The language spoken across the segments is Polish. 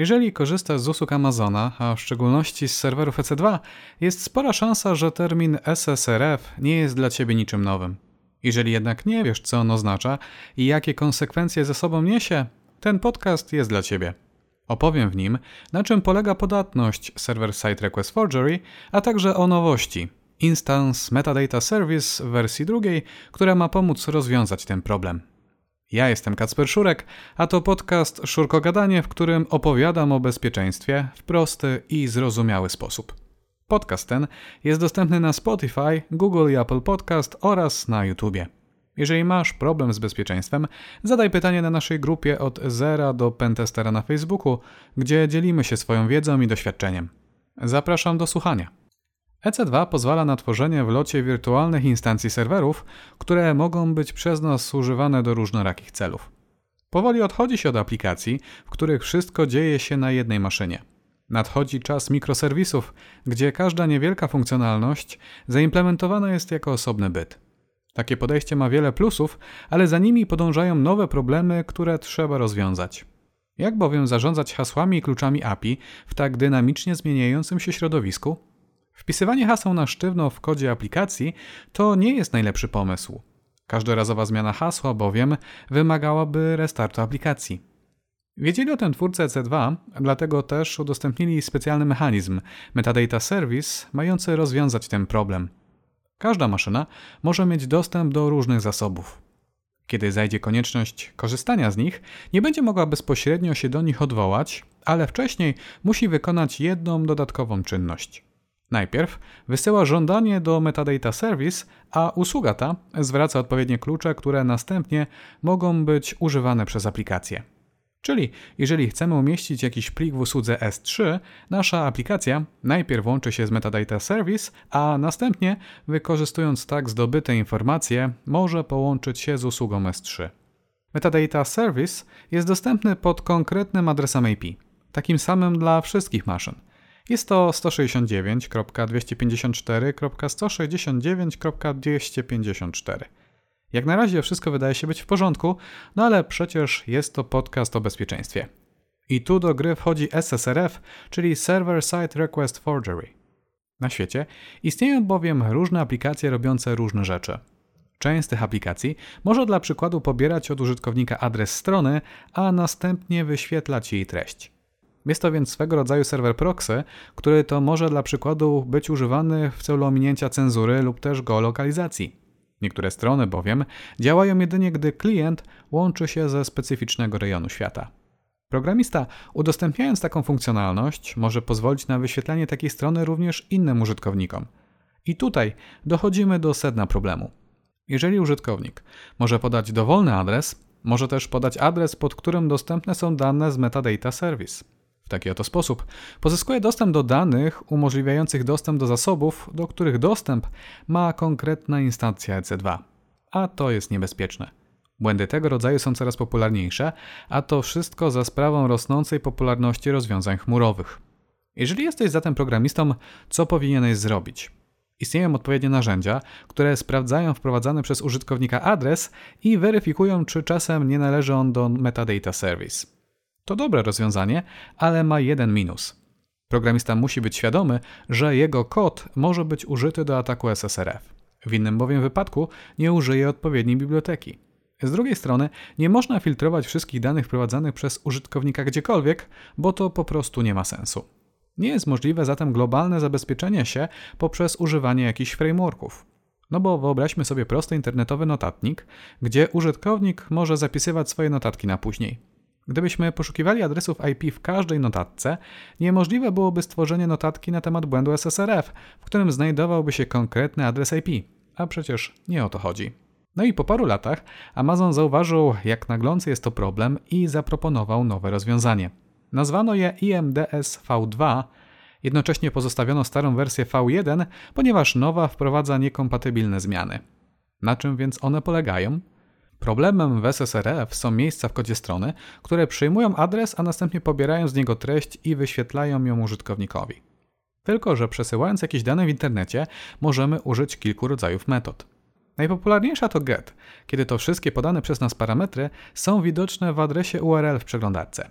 Jeżeli korzystasz z usług Amazona, a w szczególności z serwerów EC2, jest spora szansa, że termin SSRF nie jest dla Ciebie niczym nowym. Jeżeli jednak nie wiesz, co on oznacza i jakie konsekwencje ze sobą niesie, ten podcast jest dla Ciebie. Opowiem w nim, na czym polega podatność server-side request forgery, a także o nowości Instance Metadata Service w wersji drugiej, która ma pomóc rozwiązać ten problem. Ja jestem Kacper Szurek, a to podcast Szurko Gadanie, w którym opowiadam o bezpieczeństwie w prosty i zrozumiały sposób. Podcast ten jest dostępny na Spotify, Google i Apple Podcast oraz na YouTubie. Jeżeli masz problem z bezpieczeństwem, zadaj pytanie na naszej grupie od zera do pentestera na Facebooku, gdzie dzielimy się swoją wiedzą i doświadczeniem. Zapraszam do słuchania. EC2 pozwala na tworzenie w locie wirtualnych instancji serwerów, które mogą być przez nas używane do różnorakich celów. Powoli odchodzi się od aplikacji, w których wszystko dzieje się na jednej maszynie. Nadchodzi czas mikroserwisów, gdzie każda niewielka funkcjonalność zaimplementowana jest jako osobny byt. Takie podejście ma wiele plusów, ale za nimi podążają nowe problemy, które trzeba rozwiązać. Jak bowiem zarządzać hasłami i kluczami API w tak dynamicznie zmieniającym się środowisku? Wpisywanie haseł na sztywno w kodzie aplikacji to nie jest najlepszy pomysł. Każdorazowa zmiana hasła bowiem wymagałaby restartu aplikacji. Wiedzieli o tym twórcy EC2, dlatego też udostępnili specjalny mechanizm Metadata Service mający rozwiązać ten problem. Każda maszyna może mieć dostęp do różnych zasobów. Kiedy zajdzie konieczność korzystania z nich, nie będzie mogła bezpośrednio się do nich odwołać, ale wcześniej musi wykonać jedną dodatkową czynność. Najpierw wysyła żądanie do Metadata Service, a usługa ta zwraca odpowiednie klucze, które następnie mogą być używane przez aplikację. Czyli jeżeli chcemy umieścić jakiś plik w usłudze S3, nasza aplikacja najpierw łączy się z Metadata Service, a następnie, wykorzystując tak zdobyte informacje, może połączyć się z usługą S3. Metadata Service jest dostępny pod konkretnym adresem IP, takim samym dla wszystkich maszyn – jest to 169.250.169.254. Jak na razie wszystko wydaje się być w porządku, no ale przecież jest to podcast o bezpieczeństwie. I tu do gry wchodzi SSRF, czyli Server Side Request Forgery. Na świecie istnieją bowiem różne aplikacje robiące różne rzeczy. Część z tych aplikacji może dla przykładu pobierać od użytkownika adres strony, a następnie wyświetlać jej treść. Jest to więc swego rodzaju serwer proxy, który to może dla przykładu być używany w celu ominięcia cenzury lub też geolokalizacji. Niektóre strony bowiem działają jedynie gdy klient łączy się ze specyficznego rejonu świata. Programista, udostępniając taką funkcjonalność, może pozwolić na wyświetlanie takiej strony również innym użytkownikom. I tutaj dochodzimy do sedna problemu. Jeżeli użytkownik może podać dowolny adres, może też podać adres, pod którym dostępne są dane z Metadata Service taki oto sposób pozyskuje dostęp do danych umożliwiających dostęp do zasobów, do których dostęp ma konkretna instancja EC2. A to jest niebezpieczne. Błędy tego rodzaju są coraz popularniejsze, a to wszystko za sprawą rosnącej popularności rozwiązań chmurowych. Jeżeli jesteś zatem programistą, co powinieneś zrobić? Istnieją odpowiednie narzędzia, które sprawdzają wprowadzany przez użytkownika adres i weryfikują, czy czasem nie należy on do Metadata Service. To dobre rozwiązanie, ale ma jeden minus. Programista musi być świadomy, że jego kod może być użyty do ataku SSRF. W innym bowiem wypadku nie użyje odpowiedniej biblioteki. Z drugiej strony, nie można filtrować wszystkich danych wprowadzanych przez użytkownika gdziekolwiek, bo to po prostu nie ma sensu. Nie jest możliwe zatem globalne zabezpieczenie się poprzez używanie jakichś frameworków. No bo wyobraźmy sobie prosty internetowy notatnik, gdzie użytkownik może zapisywać swoje notatki na później. Gdybyśmy poszukiwali adresów IP w każdej notatce, niemożliwe byłoby stworzenie notatki na temat błędu SSRF, w którym znajdowałby się konkretny adres IP, a przecież nie o to chodzi. No i po paru latach Amazon zauważył, jak naglący jest to problem i zaproponował nowe rozwiązanie. Nazwano je IMDS V2, jednocześnie pozostawiono starą wersję V1, ponieważ nowa wprowadza niekompatybilne zmiany. Na czym więc one polegają? Problemem w SSRF są miejsca w kodzie strony, które przyjmują adres, a następnie pobierają z niego treść i wyświetlają ją użytkownikowi. Tylko, że przesyłając jakieś dane w internecie, możemy użyć kilku rodzajów metod. Najpopularniejsza to GET, kiedy to wszystkie podane przez nas parametry są widoczne w adresie URL w przeglądarce.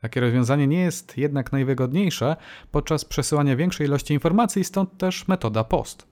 Takie rozwiązanie nie jest jednak najwygodniejsze podczas przesyłania większej ilości informacji, stąd też metoda POST.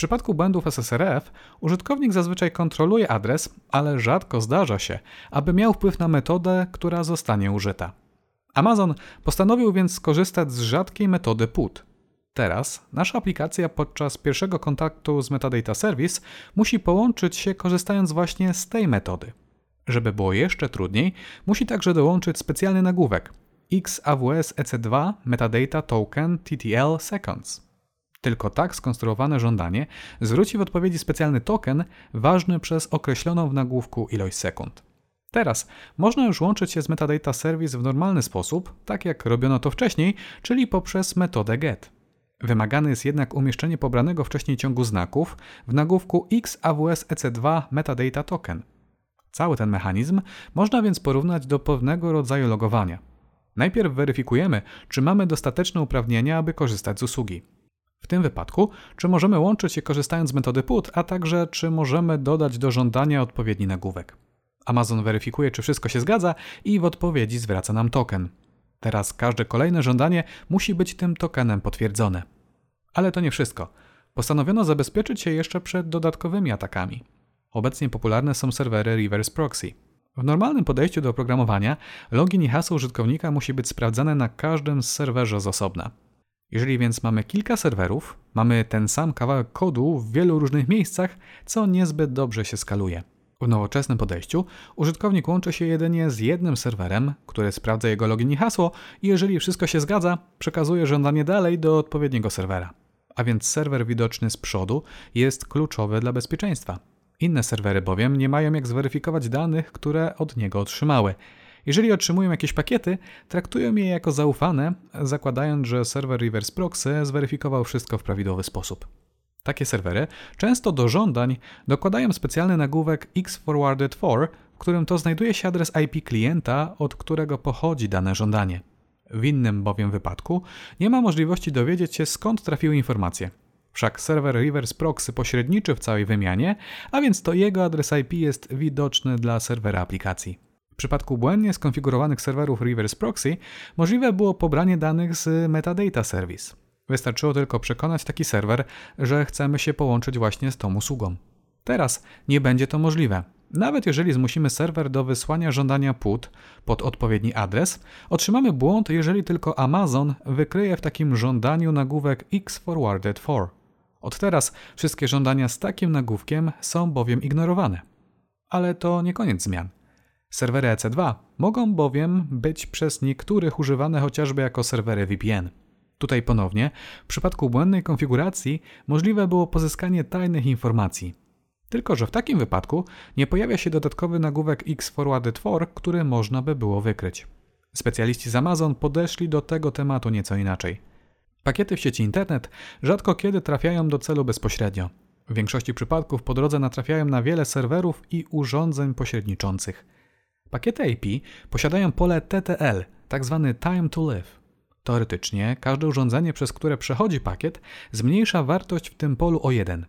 W przypadku błędów SSRF użytkownik zazwyczaj kontroluje adres, ale rzadko zdarza się, aby miał wpływ na metodę, która zostanie użyta. Amazon postanowił więc skorzystać z rzadkiej metody PUT. Teraz nasza aplikacja podczas pierwszego kontaktu z Metadata Service musi połączyć się korzystając właśnie z tej metody. Żeby było jeszcze trudniej, musi także dołączyć specjalny nagłówek XAWS EC2 Metadata Token TTL Seconds. Tylko tak skonstruowane żądanie zwróci w odpowiedzi specjalny token ważny przez określoną w nagłówku ilość sekund. Teraz można już łączyć się z Metadata Service w normalny sposób, tak jak robiono to wcześniej, czyli poprzez metodę GET. Wymagane jest jednak umieszczenie pobranego wcześniej ciągu znaków w nagłówku XAWS EC2 Metadata Token. Cały ten mechanizm można więc porównać do pewnego rodzaju logowania. Najpierw weryfikujemy, czy mamy dostateczne uprawnienia, aby korzystać z usługi. W tym wypadku, czy możemy łączyć się korzystając z metody PUT, a także czy możemy dodać do żądania odpowiedni nagłówek. Amazon weryfikuje, czy wszystko się zgadza i w odpowiedzi zwraca nam token. Teraz każde kolejne żądanie musi być tym tokenem potwierdzone. Ale to nie wszystko. Postanowiono zabezpieczyć się jeszcze przed dodatkowymi atakami. Obecnie popularne są serwery reverse proxy. W normalnym podejściu do oprogramowania login i hasło użytkownika musi być sprawdzane na każdym serwerze z osobna. Jeżeli więc mamy kilka serwerów, mamy ten sam kawałek kodu w wielu różnych miejscach, co niezbyt dobrze się skaluje. W nowoczesnym podejściu użytkownik łączy się jedynie z jednym serwerem, który sprawdza jego login i hasło i jeżeli wszystko się zgadza, przekazuje żądanie dalej do odpowiedniego serwera. A więc serwer widoczny z przodu jest kluczowy dla bezpieczeństwa. Inne serwery bowiem nie mają jak zweryfikować danych, które od niego otrzymały. Jeżeli otrzymują jakieś pakiety, traktują je jako zaufane, zakładając, że serwer reverse proxy zweryfikował wszystko w prawidłowy sposób. Takie serwery często do żądań dokładają specjalny nagłówek xforwarded4, w którym to znajduje się adres IP klienta, od którego pochodzi dane żądanie. W innym bowiem wypadku nie ma możliwości dowiedzieć się skąd trafiły informacje. Wszak serwer reverse proxy pośredniczy w całej wymianie, a więc to jego adres IP jest widoczny dla serwera aplikacji. Przypadku błędnie skonfigurowanych serwerów reverse proxy możliwe było pobranie danych z metadata service. Wystarczyło tylko przekonać taki serwer, że chcemy się połączyć właśnie z tą usługą. Teraz nie będzie to możliwe. Nawet jeżeli zmusimy serwer do wysłania żądania PUT pod odpowiedni adres, otrzymamy błąd, jeżeli tylko Amazon wykryje w takim żądaniu nagłówek xforwarded4. Od teraz wszystkie żądania z takim nagłówkiem są bowiem ignorowane. Ale to nie koniec zmian. Serwery EC2 mogą bowiem być przez niektórych używane chociażby jako serwery VPN. Tutaj ponownie, w przypadku błędnej konfiguracji, możliwe było pozyskanie tajnych informacji. Tylko, że w takim wypadku nie pojawia się dodatkowy nagłówek X-Forwarded4, który można by było wykryć. Specjaliści z Amazon podeszli do tego tematu nieco inaczej. Pakiety w sieci internet rzadko kiedy trafiają do celu bezpośrednio. W większości przypadków po drodze natrafiają na wiele serwerów i urządzeń pośredniczących. Pakiety IP posiadają pole TTL, tzw. Tak time to live. Teoretycznie każde urządzenie, przez które przechodzi pakiet, zmniejsza wartość w tym polu o 1.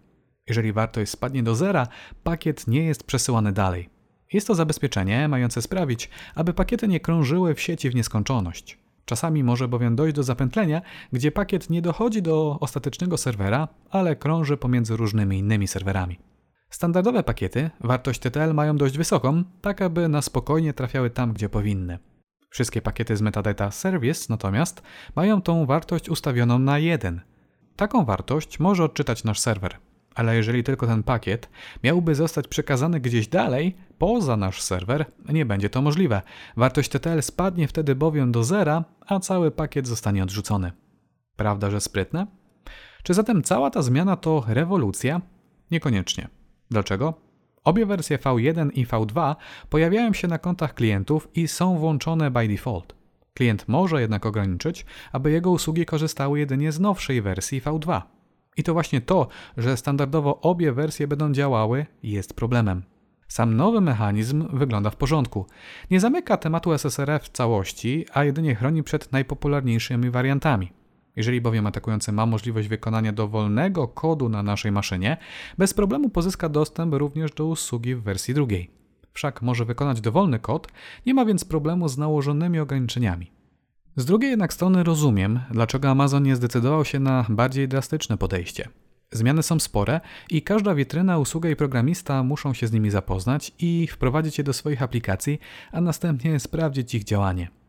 Jeżeli wartość spadnie do zera, pakiet nie jest przesyłany dalej. Jest to zabezpieczenie mające sprawić, aby pakiety nie krążyły w sieci w nieskończoność. Czasami może bowiem dojść do zapętlenia, gdzie pakiet nie dochodzi do ostatecznego serwera, ale krąży pomiędzy różnymi innymi serwerami. Standardowe pakiety wartość TTL mają dość wysoką, tak aby na spokojnie trafiały tam, gdzie powinny. Wszystkie pakiety z metadata service natomiast mają tą wartość ustawioną na 1. Taką wartość może odczytać nasz serwer. Ale jeżeli tylko ten pakiet miałby zostać przekazany gdzieś dalej, poza nasz serwer, nie będzie to możliwe. Wartość TTL spadnie wtedy bowiem do zera, a cały pakiet zostanie odrzucony. Prawda, że sprytne? Czy zatem cała ta zmiana to rewolucja? Niekoniecznie. Dlaczego? Obie wersje V1 i V2 pojawiają się na kontach klientów i są włączone by default. Klient może jednak ograniczyć, aby jego usługi korzystały jedynie z nowszej wersji V2. I to właśnie to, że standardowo obie wersje będą działały, jest problemem. Sam nowy mechanizm wygląda w porządku. Nie zamyka tematu SSRF w całości, a jedynie chroni przed najpopularniejszymi wariantami. Jeżeli bowiem atakujący ma możliwość wykonania dowolnego kodu na naszej maszynie, bez problemu pozyska dostęp również do usługi w wersji drugiej. wszak może wykonać dowolny kod, nie ma więc problemu z nałożonymi ograniczeniami. Z drugiej jednak strony rozumiem, dlaczego Amazon nie zdecydował się na bardziej drastyczne podejście. Zmiany są spore i każda witryna, usługa i programista muszą się z nimi zapoznać i wprowadzić je do swoich aplikacji, a następnie sprawdzić ich działanie.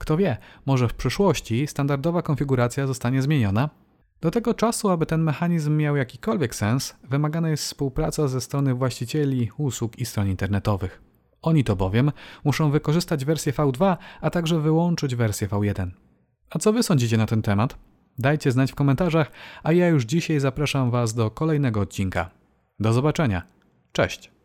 Kto wie, może w przyszłości standardowa konfiguracja zostanie zmieniona. Do tego czasu, aby ten mechanizm miał jakikolwiek sens, wymagana jest współpraca ze strony właścicieli usług i stron internetowych. Oni to bowiem muszą wykorzystać wersję V2, a także wyłączyć wersję V1. A co wy sądzicie na ten temat? Dajcie znać w komentarzach, a ja już dzisiaj zapraszam Was do kolejnego odcinka. Do zobaczenia. Cześć!